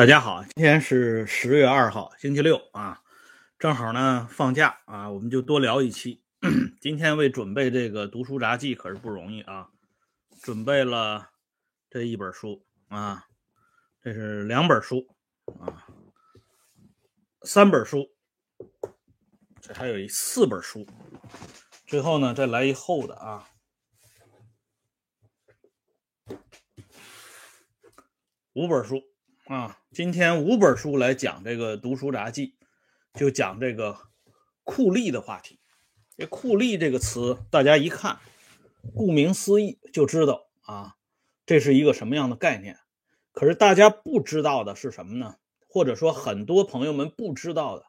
大家好，今天是十月二号，星期六啊，正好呢放假啊，我们就多聊一期。今天为准备这个读书杂记可是不容易啊，准备了这一本书啊，这是两本书啊，三本书，这还有一四本书，最后呢再来一厚的啊，五本书。啊，今天五本书来讲这个读书杂记，就讲这个酷吏的话题。这酷吏这个词，大家一看，顾名思义就知道啊，这是一个什么样的概念。可是大家不知道的是什么呢？或者说很多朋友们不知道的，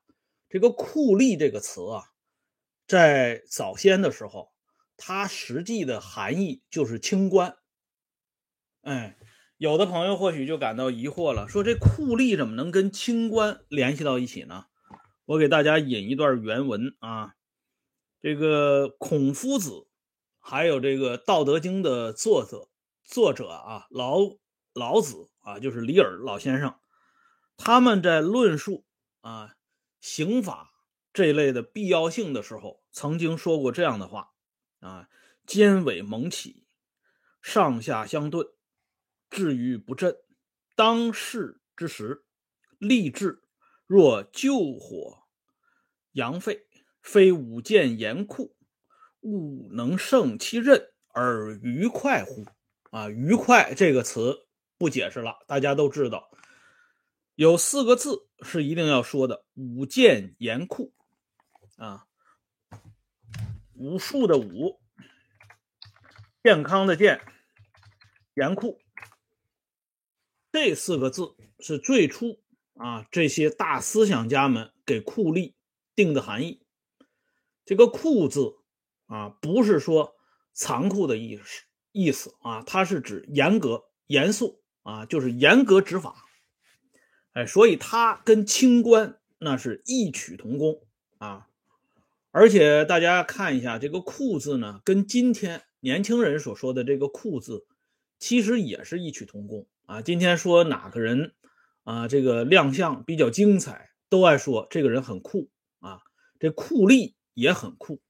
这个酷吏这个词啊，在早先的时候，它实际的含义就是清官。哎。有的朋友或许就感到疑惑了，说这酷吏怎么能跟清官联系到一起呢？我给大家引一段原文啊，这个孔夫子，还有这个《道德经》的作者作者啊，老老子啊，就是李耳老先生，他们在论述啊刑法这一类的必要性的时候，曾经说过这样的话啊：尖尾猛起，上下相对。至于不振，当世之时，立志若救火扬沸，非舞剑严酷，勿能胜其任而愉快乎？啊，愉快这个词不解释了，大家都知道，有四个字是一定要说的：舞剑严酷。啊，武术的武，健康的健，严酷。这四个字是最初啊，这些大思想家们给酷吏定的含义。这个“酷”字啊，不是说残酷的意思意思啊，它是指严格、严肃啊，就是严格执法。哎，所以它跟清官那是异曲同工啊。而且大家看一下这个“酷”字呢，跟今天年轻人所说的这个“酷”字，其实也是异曲同工。啊，今天说哪个人啊，这个亮相比较精彩，都爱说这个人很酷啊。这酷吏也很酷。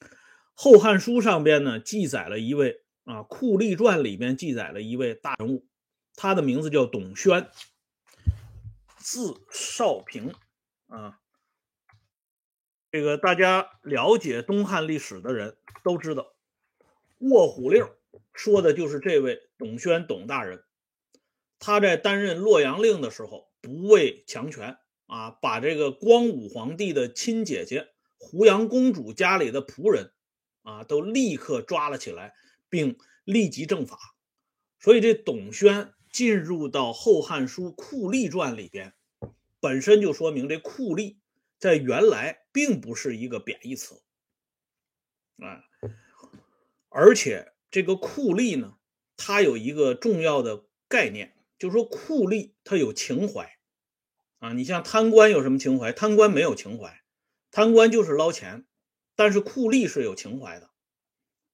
《后汉书》上边呢记载了一位啊，《酷吏传》里边记载了一位大人物，他的名字叫董宣，字少平啊。这个大家了解东汉历史的人都知道，《卧虎令》。说的就是这位董宣董大人，他在担任洛阳令的时候不畏强权啊，把这个光武皇帝的亲姐姐胡杨公主家里的仆人啊都立刻抓了起来，并立即正法。所以这董宣进入到《后汉书·酷吏传》里边，本身就说明这酷吏在原来并不是一个贬义词啊，而且。这个酷吏呢，它有一个重要的概念，就是说酷吏他有情怀啊。你像贪官有什么情怀？贪官没有情怀，贪官就是捞钱。但是酷吏是有情怀的，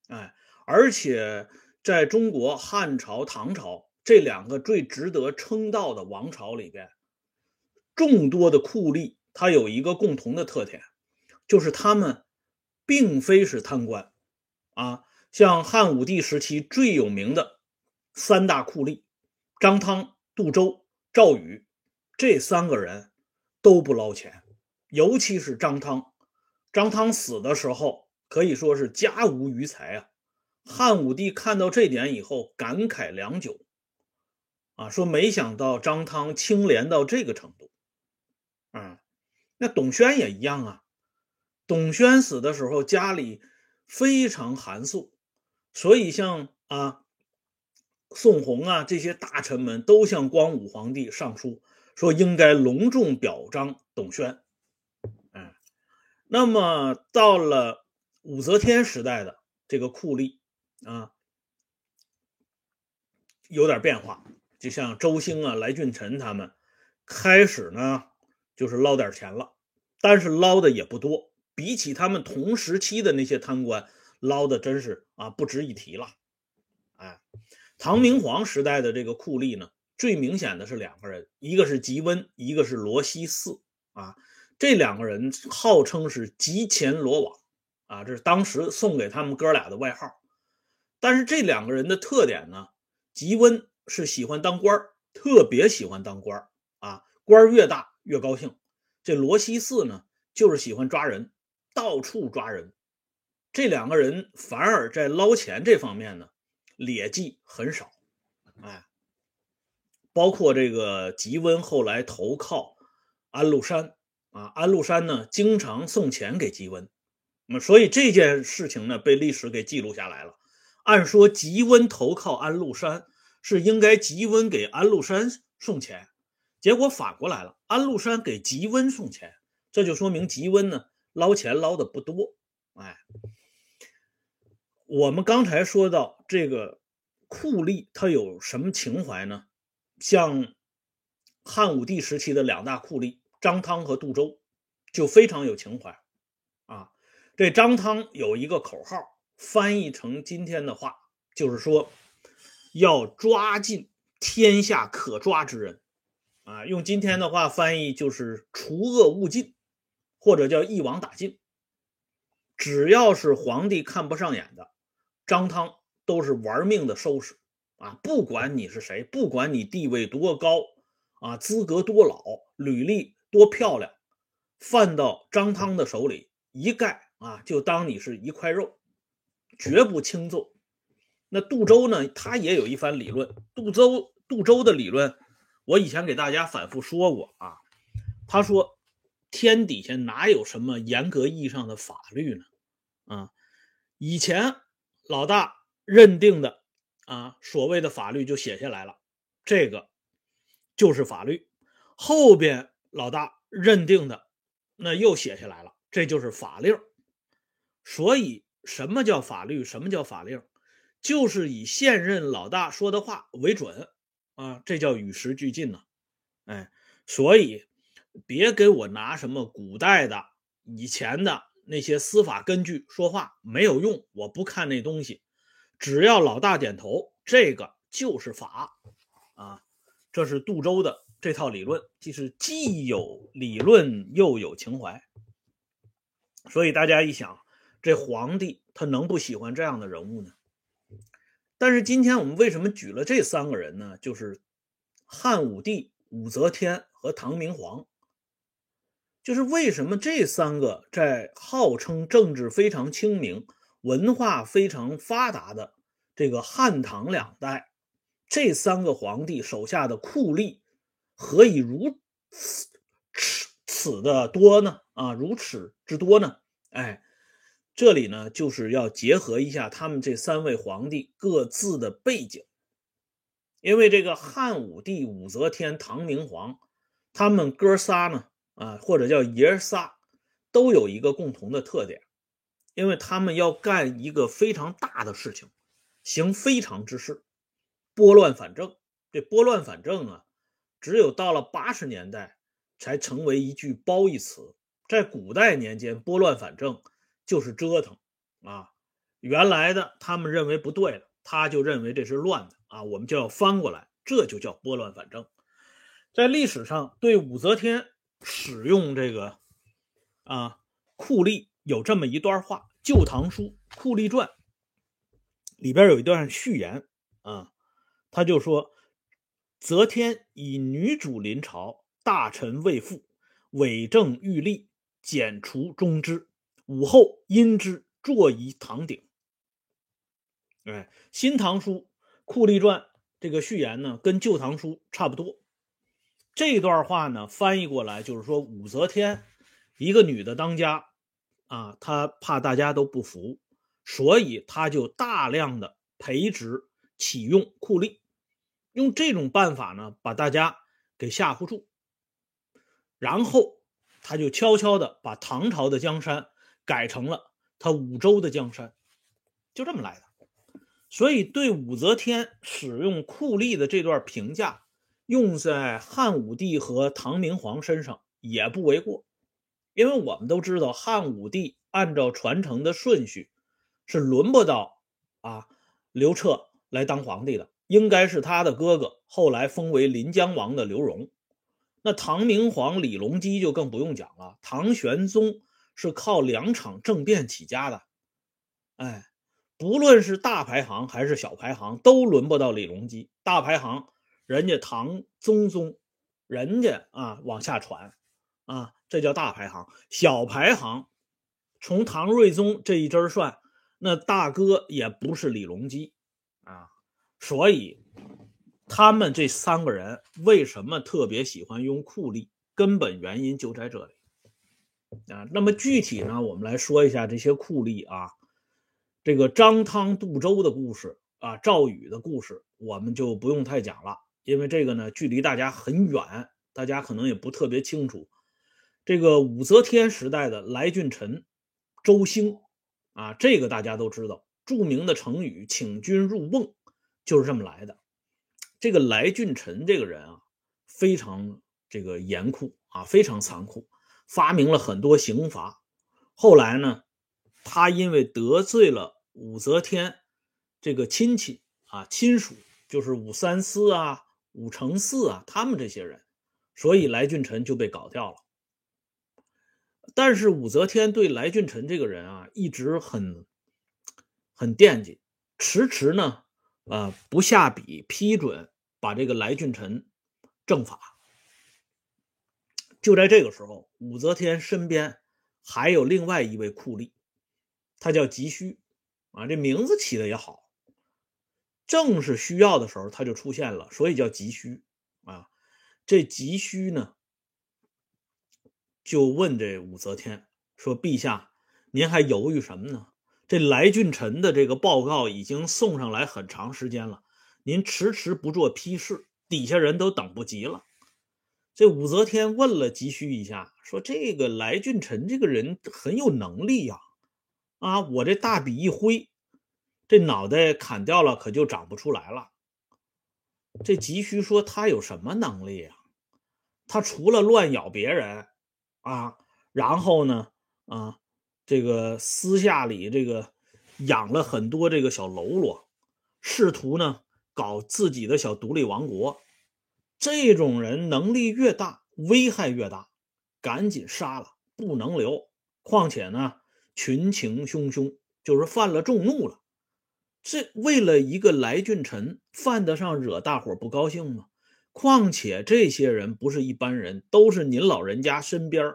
哎，而且在中国汉朝、唐朝这两个最值得称道的王朝里边，众多的酷吏，他有一个共同的特点，就是他们并非是贪官啊。像汉武帝时期最有名的三大酷吏张汤、杜周、赵宇，这三个人都不捞钱，尤其是张汤。张汤死的时候可以说是家无余财啊。汉武帝看到这点以后感慨良久，啊，说没想到张汤清廉到这个程度。啊，那董宣也一样啊。董宣死的时候家里非常寒素。所以，像啊，宋弘啊这些大臣们都向光武皇帝上书，说应该隆重表彰董宣。嗯，那么到了武则天时代的这个酷吏啊，有点变化，就像周兴啊、来俊臣他们开始呢，就是捞点钱了，但是捞的也不多，比起他们同时期的那些贪官。捞的真是啊，不值一提了。哎，唐明皇时代的这个酷吏呢，最明显的是两个人，一个是吉温，一个是罗西四啊。这两个人号称是吉前罗网啊，这是当时送给他们哥俩的外号。但是这两个人的特点呢，吉温是喜欢当官特别喜欢当官啊，官越大越高兴。这罗西四呢，就是喜欢抓人，到处抓人。这两个人反而在捞钱这方面呢，劣迹很少。哎，包括这个吉温后来投靠安禄山。啊，安禄山呢经常送钱给吉温，那么所以这件事情呢被历史给记录下来了。按说吉温投靠安禄山是应该吉温给安禄山送钱，结果反过来了，安禄山给吉温送钱，这就说明吉温呢捞钱捞的不多。哎，我们刚才说到这个酷吏他有什么情怀呢？像汉武帝时期的两大酷吏。张汤和杜周就非常有情怀啊！这张汤有一个口号，翻译成今天的话就是说，要抓尽天下可抓之人啊！用今天的话翻译就是除恶务尽，或者叫一网打尽。只要是皇帝看不上眼的，张汤都是玩命的收拾啊！不管你是谁，不管你地位多高啊，资格多老，履历。多漂亮，犯到张汤的手里一概啊，就当你是一块肉，绝不轻奏。那杜周呢？他也有一番理论。杜周，杜周的理论，我以前给大家反复说过啊。他说，天底下哪有什么严格意义上的法律呢？啊，以前老大认定的啊，所谓的法律就写下来了，这个就是法律。后边。老大认定的，那又写下来了，这就是法令。所以，什么叫法律？什么叫法令？就是以现任老大说的话为准啊，这叫与时俱进呢。哎，所以别给我拿什么古代的、以前的那些司法根据说话，没有用，我不看那东西。只要老大点头，这个就是法啊。这是杜周的。这套理论既是既有理论又有情怀，所以大家一想，这皇帝他能不喜欢这样的人物呢？但是今天我们为什么举了这三个人呢？就是汉武帝、武则天和唐明皇，就是为什么这三个在号称政治非常清明、文化非常发达的这个汉唐两代，这三个皇帝手下的酷吏。何以如此此的多呢？啊，如此之多呢？哎，这里呢就是要结合一下他们这三位皇帝各自的背景，因为这个汉武帝、武则天、唐明皇，他们哥仨呢，啊，或者叫爷仨，都有一个共同的特点，因为他们要干一个非常大的事情，行非常之事，拨乱反正。这拨乱反正啊。只有到了八十年代，才成为一句褒义词。在古代年间，拨乱反正就是折腾啊。原来的他们认为不对了，他就认为这是乱的啊，我们就要翻过来，这就叫拨乱反正。在历史上，对武则天使用这个啊酷吏有这么一段话，《旧唐书·酷吏传》里边有一段序言啊，他就说。则天以女主临朝，大臣未复，伪证欲立，剪除中之。武后因之坐于堂顶。哎，《新唐书·酷吏传》这个序言呢，跟《旧唐书》差不多。这段话呢，翻译过来就是说，武则天一个女的当家啊，她怕大家都不服，所以她就大量的培植启用酷吏。用这种办法呢，把大家给吓唬住，然后他就悄悄的把唐朝的江山改成了他武周的江山，就这么来的。所以对武则天使用酷吏的这段评价，用在汉武帝和唐明皇身上也不为过，因为我们都知道汉武帝按照传承的顺序是轮不到啊刘彻来当皇帝的。应该是他的哥哥，后来封为临江王的刘荣。那唐明皇李隆基就更不用讲了，唐玄宗是靠两场政变起家的，哎，不论是大排行还是小排行，都轮不到李隆基。大排行，人家唐宗宗，人家啊往下传，啊，这叫大排行。小排行，从唐睿宗这一支算，那大哥也不是李隆基啊，所以。他们这三个人为什么特别喜欢用酷吏？根本原因就在这里啊。那么具体呢，我们来说一下这些酷吏啊。这个张汤渡舟的故事啊，赵宇的故事，我们就不用太讲了，因为这个呢距离大家很远，大家可能也不特别清楚。这个武则天时代的来俊臣、周兴啊，这个大家都知道，著名的成语“请君入瓮”就是这么来的。这个来俊臣这个人啊，非常这个严酷啊，非常残酷，发明了很多刑罚。后来呢，他因为得罪了武则天这个亲戚啊，亲属就是武三思啊、武承嗣啊，他们这些人，所以来俊臣就被搞掉了。但是武则天对来俊臣这个人啊，一直很很惦记，迟迟呢，呃，不下笔批准。把这个来俊臣正法。就在这个时候，武则天身边还有另外一位酷吏，他叫急需啊，这名字起的也好。正是需要的时候，他就出现了，所以叫急需啊。这急需呢，就问这武则天说：“陛下，您还犹豫什么呢？这来俊臣的这个报告已经送上来很长时间了。”您迟迟不做批示，底下人都等不及了。这武则天问了急需一下，说：“这个来俊臣这个人很有能力呀，啊，我这大笔一挥，这脑袋砍掉了，可就长不出来了。”这急需说：“他有什么能力呀？他除了乱咬别人，啊，然后呢，啊，这个私下里这个养了很多这个小喽啰，试图呢。”搞自己的小独立王国，这种人能力越大，危害越大，赶紧杀了，不能留。况且呢，群情汹汹，就是犯了众怒了。这为了一个来俊臣，犯得上惹大伙不高兴吗？况且这些人不是一般人，都是您老人家身边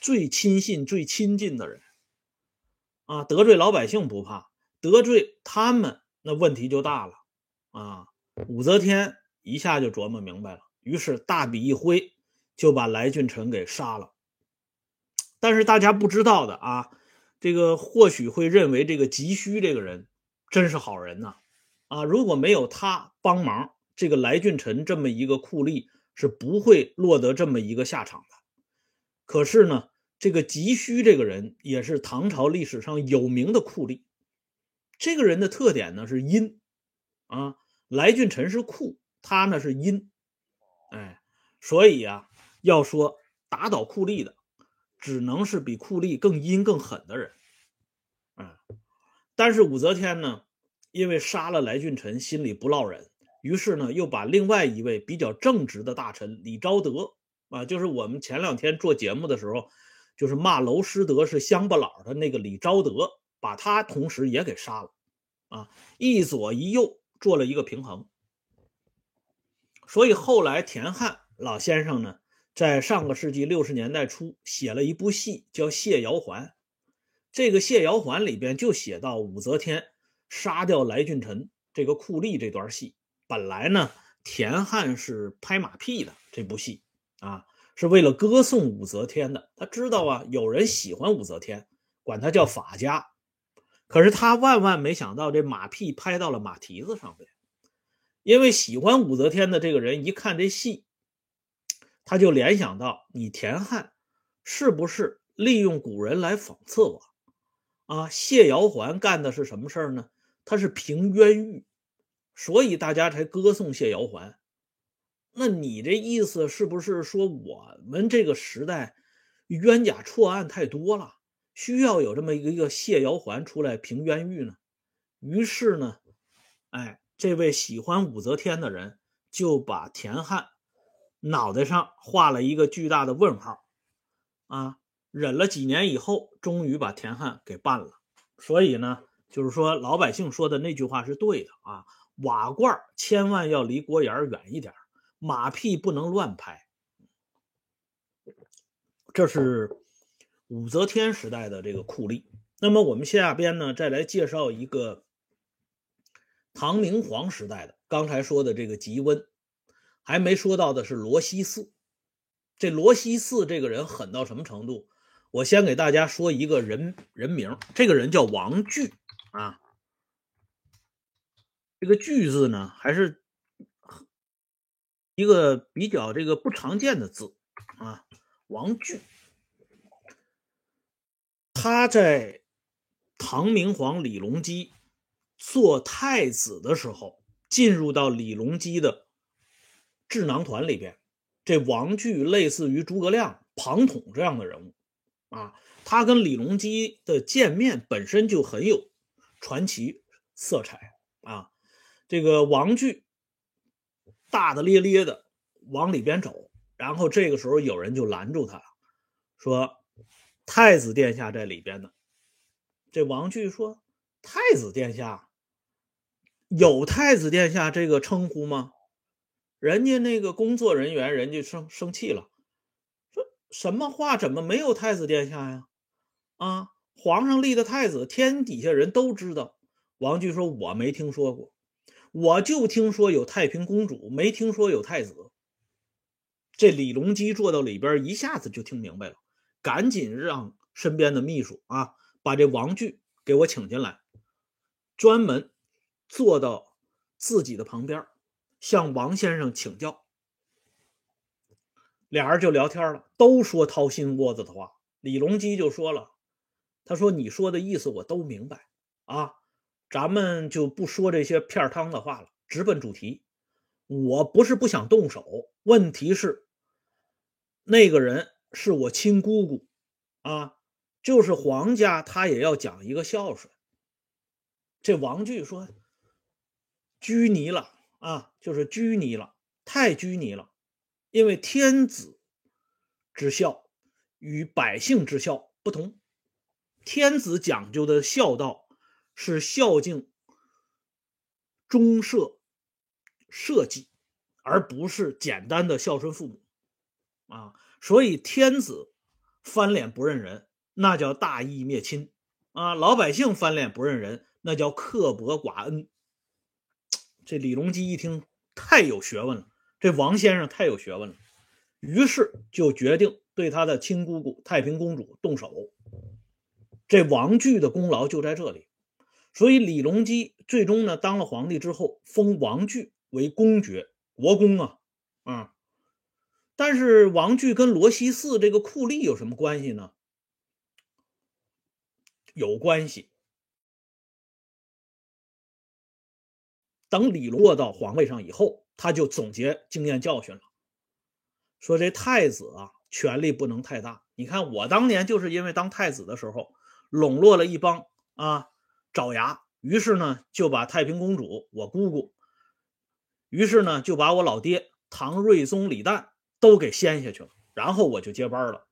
最亲信、最亲近的人啊！得罪老百姓不怕，得罪他们，那问题就大了。啊，武则天一下就琢磨明白了，于是大笔一挥，就把来俊臣给杀了。但是大家不知道的啊，这个或许会认为这个急需这个人真是好人呐，啊，如果没有他帮忙，这个来俊臣这么一个酷吏是不会落得这么一个下场的。可是呢，这个急需这个人也是唐朝历史上有名的酷吏，这个人的特点呢是阴，啊。来俊臣是酷，他呢是阴，哎，所以啊，要说打倒酷吏的，只能是比酷吏更阴更狠的人，嗯。但是武则天呢，因为杀了来俊臣，心里不落忍，于是呢，又把另外一位比较正直的大臣李昭德啊，就是我们前两天做节目的时候，就是骂娄师德是乡巴佬的那个李昭德，把他同时也给杀了，啊，一左一右。做了一个平衡，所以后来田汉老先生呢，在上个世纪六十年代初写了一部戏，叫《谢瑶环》。这个《谢瑶环》里边就写到武则天杀掉来俊臣这个酷吏这段戏。本来呢，田汉是拍马屁的，这部戏啊是为了歌颂武则天的。他知道啊，有人喜欢武则天，管他叫法家。可是他万万没想到，这马屁拍到了马蹄子上面，因为喜欢武则天的这个人一看这戏，他就联想到你田汉是不是利用古人来讽刺我？啊，谢瑶环干的是什么事儿呢？他是平冤狱，所以大家才歌颂谢瑶环。那你这意思是不是说我们这个时代冤假错案太多了？需要有这么一个一个谢瑶环出来平冤狱呢，于是呢，哎，这位喜欢武则天的人就把田汉脑袋上画了一个巨大的问号，啊，忍了几年以后，终于把田汉给办了。所以呢，就是说老百姓说的那句话是对的啊，瓦罐千万要离锅沿远一点，马屁不能乱拍。这是武则天时代的这个酷吏。那么我们下边呢，再来介绍一个唐明皇时代的。刚才说的这个吉温，还没说到的是罗西寺。这罗西寺这个人狠到什么程度？我先给大家说一个人人名，这个人叫王巨啊。这个巨字呢，还是一个比较这个不常见的字啊。王巨，他在唐明皇李隆基做太子的时候，进入到李隆基的智囊团里边。这王巨类似于诸葛亮、庞统这样的人物啊，他跟李隆基的见面本身就很有传奇色彩啊。这个王巨大大咧咧的往里边走。然后这个时候有人就拦住他，说：“太子殿下在里边呢。”这王巨说：“太子殿下有太子殿下这个称呼吗？”人家那个工作人员人家生生气了，说什么话？怎么没有太子殿下呀？啊，皇上立的太子，天底下人都知道。王巨说：“我没听说过，我就听说有太平公主，没听说有太子。”这李隆基坐到里边，一下子就听明白了，赶紧让身边的秘书啊，把这王巨给我请进来，专门坐到自己的旁边，向王先生请教。俩人就聊天了，都说掏心窝子的话。李隆基就说了：“他说你说的意思我都明白啊，咱们就不说这些片汤的话了，直奔主题。我不是不想动手，问题是。”那个人是我亲姑姑，啊，就是皇家，他也要讲一个孝顺。这王巨说：“拘泥了啊，就是拘泥了，太拘泥了。因为天子之孝与百姓之孝不同，天子讲究的孝道是孝敬忠社社稷，而不是简单的孝顺父母。”啊，所以天子翻脸不认人，那叫大义灭亲啊；老百姓翻脸不认人，那叫刻薄寡恩。这李隆基一听，太有学问了，这王先生太有学问了，于是就决定对他的亲姑姑太平公主动手。这王巨的功劳就在这里，所以李隆基最终呢，当了皇帝之后，封王巨为公爵，国公啊，啊。但是王巨跟罗西寺这个酷吏有什么关系呢？有关系。等李落到皇位上以后，他就总结经验教训了，说这太子啊，权力不能太大。你看我当年就是因为当太子的时候，笼络了一帮啊爪牙，于是呢就把太平公主我姑姑，于是呢就把我老爹唐睿宗李旦。都给掀下去了，然后我就接班了，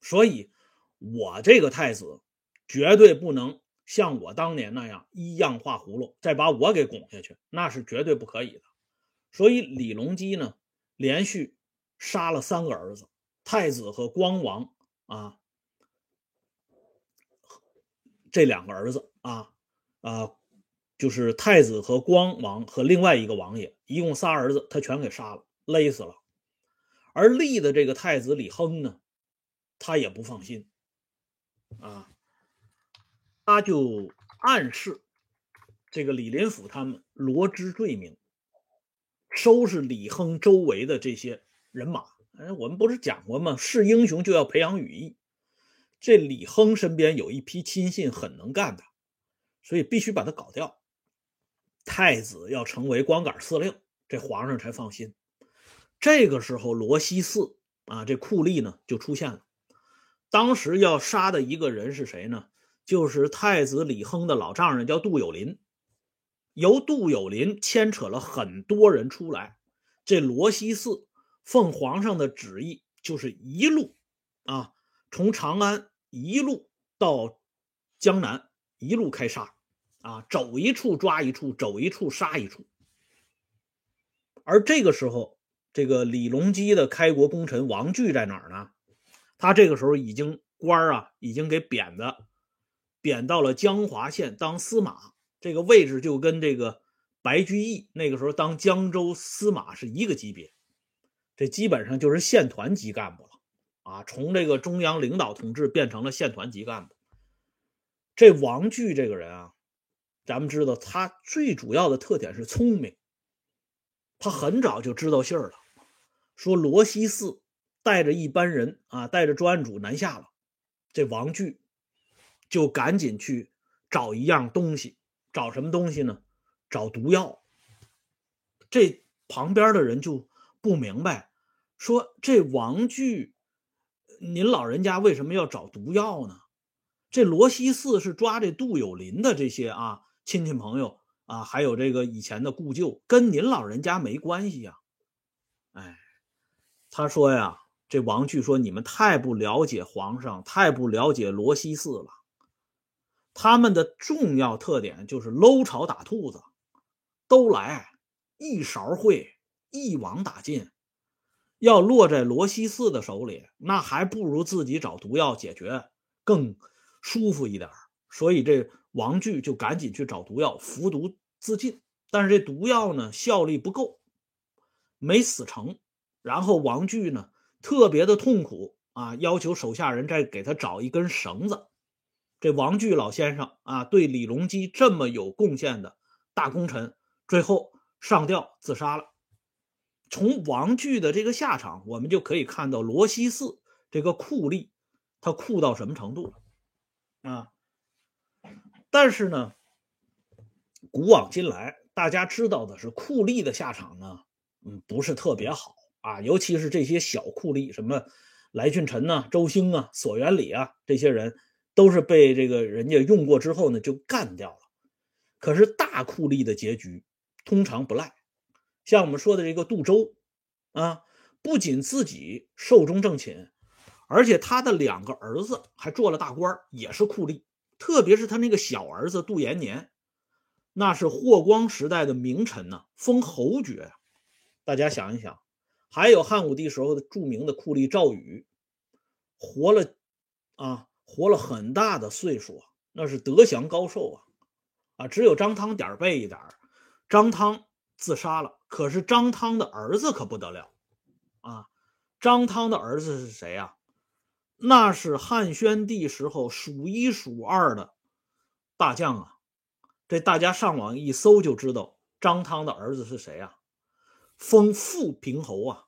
所以，我这个太子绝对不能像我当年那样一样画葫芦，再把我给拱下去，那是绝对不可以的。所以李隆基呢，连续杀了三个儿子，太子和光王啊，这两个儿子啊啊，就是太子和光王和另外一个王爷，一共仨儿子，他全给杀了，勒死了。而立的这个太子李亨呢，他也不放心，啊，他就暗示这个李林甫他们罗织罪名，收拾李亨周围的这些人马。哎，我们不是讲过吗？是英雄就要培养羽翼。这李亨身边有一批亲信很能干的，所以必须把他搞掉。太子要成为光杆司令，这皇上才放心。这个时候，罗西寺啊，这酷吏呢就出现了。当时要杀的一个人是谁呢？就是太子李亨的老丈人，叫杜有林。由杜有林牵扯了很多人出来。这罗西寺奉皇上的旨意，就是一路啊，从长安一路到江南，一路开杀啊，走一处抓一处，走一处杀一处。而这个时候，这个李隆基的开国功臣王巨在哪儿呢？他这个时候已经官啊，已经给贬的，贬到了江华县当司马，这个位置就跟这个白居易那个时候当江州司马是一个级别，这基本上就是县团级干部了啊！从这个中央领导同志变成了县团级干部。这王巨这个人啊，咱们知道他最主要的特点是聪明。他很早就知道信儿了，说罗西寺带着一班人啊，带着专案组南下了。这王巨就赶紧去找一样东西，找什么东西呢？找毒药。这旁边的人就不明白，说这王巨，您老人家为什么要找毒药呢？这罗西寺是抓这杜有林的这些啊亲戚朋友。啊，还有这个以前的故旧，跟您老人家没关系呀。哎，他说呀，这王巨说你们太不了解皇上，太不了解罗西寺了。他们的重要特点就是搂草打兔子，都来一勺烩，一网打尽。要落在罗西四的手里，那还不如自己找毒药解决更舒服一点。所以这王巨就赶紧去找毒药服毒。自尽，但是这毒药呢效力不够，没死成。然后王巨呢特别的痛苦啊，要求手下人再给他找一根绳子。这王巨老先生啊，对李隆基这么有贡献的大功臣，最后上吊自杀了。从王巨的这个下场，我们就可以看到罗西寺这个酷吏，他酷到什么程度了啊？但是呢。古往今来，大家知道的是酷吏的下场呢，嗯，不是特别好啊。尤其是这些小酷吏，什么来俊臣呐、周兴啊、索元礼啊，这些人都是被这个人家用过之后呢，就干掉了。可是大酷吏的结局通常不赖，像我们说的这个杜周啊，不仅自己寿终正寝，而且他的两个儿子还做了大官，也是酷吏。特别是他那个小儿子杜延年。那是霍光时代的名臣呢，封侯爵。大家想一想，还有汉武帝时候的著名的酷吏赵宇，活了啊，活了很大的岁数啊，那是德祥高寿啊，啊，只有张汤点背一点。张汤自杀了，可是张汤的儿子可不得了啊！张汤的儿子是谁呀？那是汉宣帝时候数一数二的大将啊！这大家上网一搜就知道张汤的儿子是谁啊？封富平侯啊！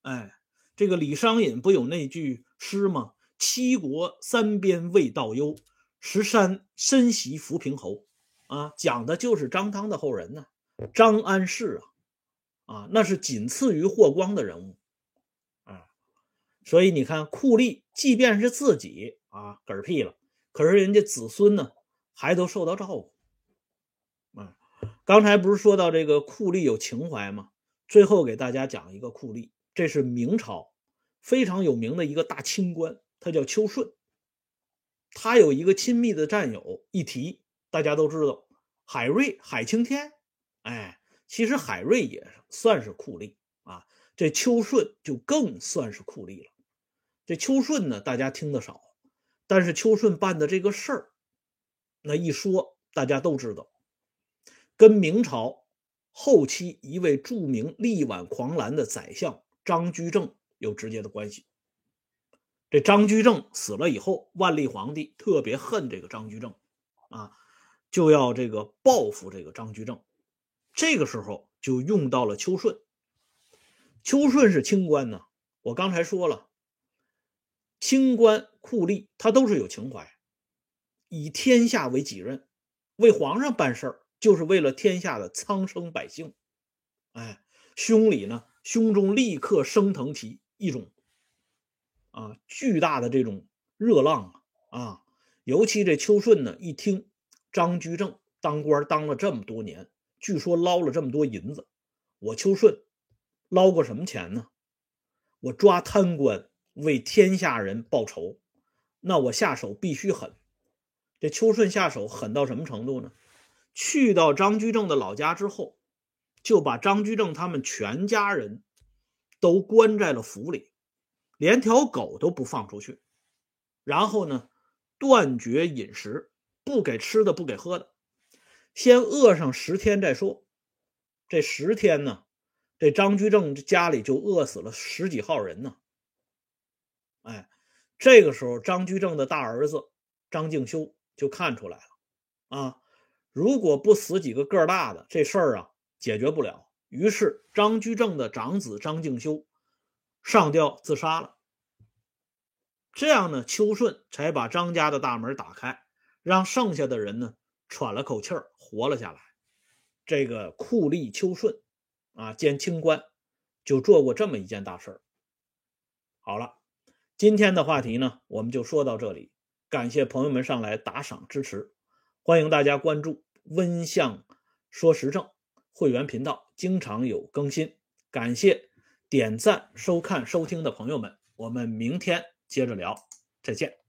哎，这个李商隐不有那句诗吗？“七国三边未到幽，十山深袭浮平侯。”啊，讲的就是张汤的后人呢，张安世啊，啊，那是仅次于霍光的人物啊。所以你看，酷吏即便是自己啊嗝屁了，可是人家子孙呢还都受到照顾。啊刚才不是说到这个酷吏有情怀吗？最后给大家讲一个酷吏，这是明朝非常有名的一个大清官，他叫邱顺。他有一个亲密的战友，一提大家都知道，海瑞、海青天。哎，其实海瑞也算是酷吏啊，这邱顺就更算是酷吏了。这邱顺呢，大家听得少，但是邱顺办的这个事儿，那一说大家都知道。跟明朝后期一位著名力挽狂澜的宰相张居正有直接的关系。这张居正死了以后，万历皇帝特别恨这个张居正，啊，就要这个报复这个张居正。这个时候就用到了秋顺。秋顺是清官呢，我刚才说了，清官酷吏他都是有情怀，以天下为己任，为皇上办事儿。就是为了天下的苍生百姓，哎，胸里呢，胸中立刻升腾起一种啊巨大的这种热浪啊啊！尤其这秋顺呢，一听张居正当官当了这么多年，据说捞了这么多银子。我秋顺捞过什么钱呢？我抓贪官，为天下人报仇，那我下手必须狠。这秋顺下手狠到什么程度呢？去到张居正的老家之后，就把张居正他们全家人都关在了府里，连条狗都不放出去。然后呢，断绝饮食，不给吃的，不给喝的，先饿上十天再说。这十天呢，这张居正家里就饿死了十几号人呢。哎，这个时候，张居正的大儿子张敬修就看出来了，啊，如果不死几个个大的，这事儿啊解决不了。于是，张居正的长子张敬修上吊自杀了。这样呢，秋顺才把张家的大门打开，让剩下的人呢喘了口气儿，活了下来。这个酷吏秋顺啊，兼清官，就做过这么一件大事儿。好了，今天的话题呢，我们就说到这里。感谢朋友们上来打赏支持，欢迎大家关注“温相说时政”会员频道，经常有更新。感谢点赞、收看、收听的朋友们，我们明天。接着聊，再见。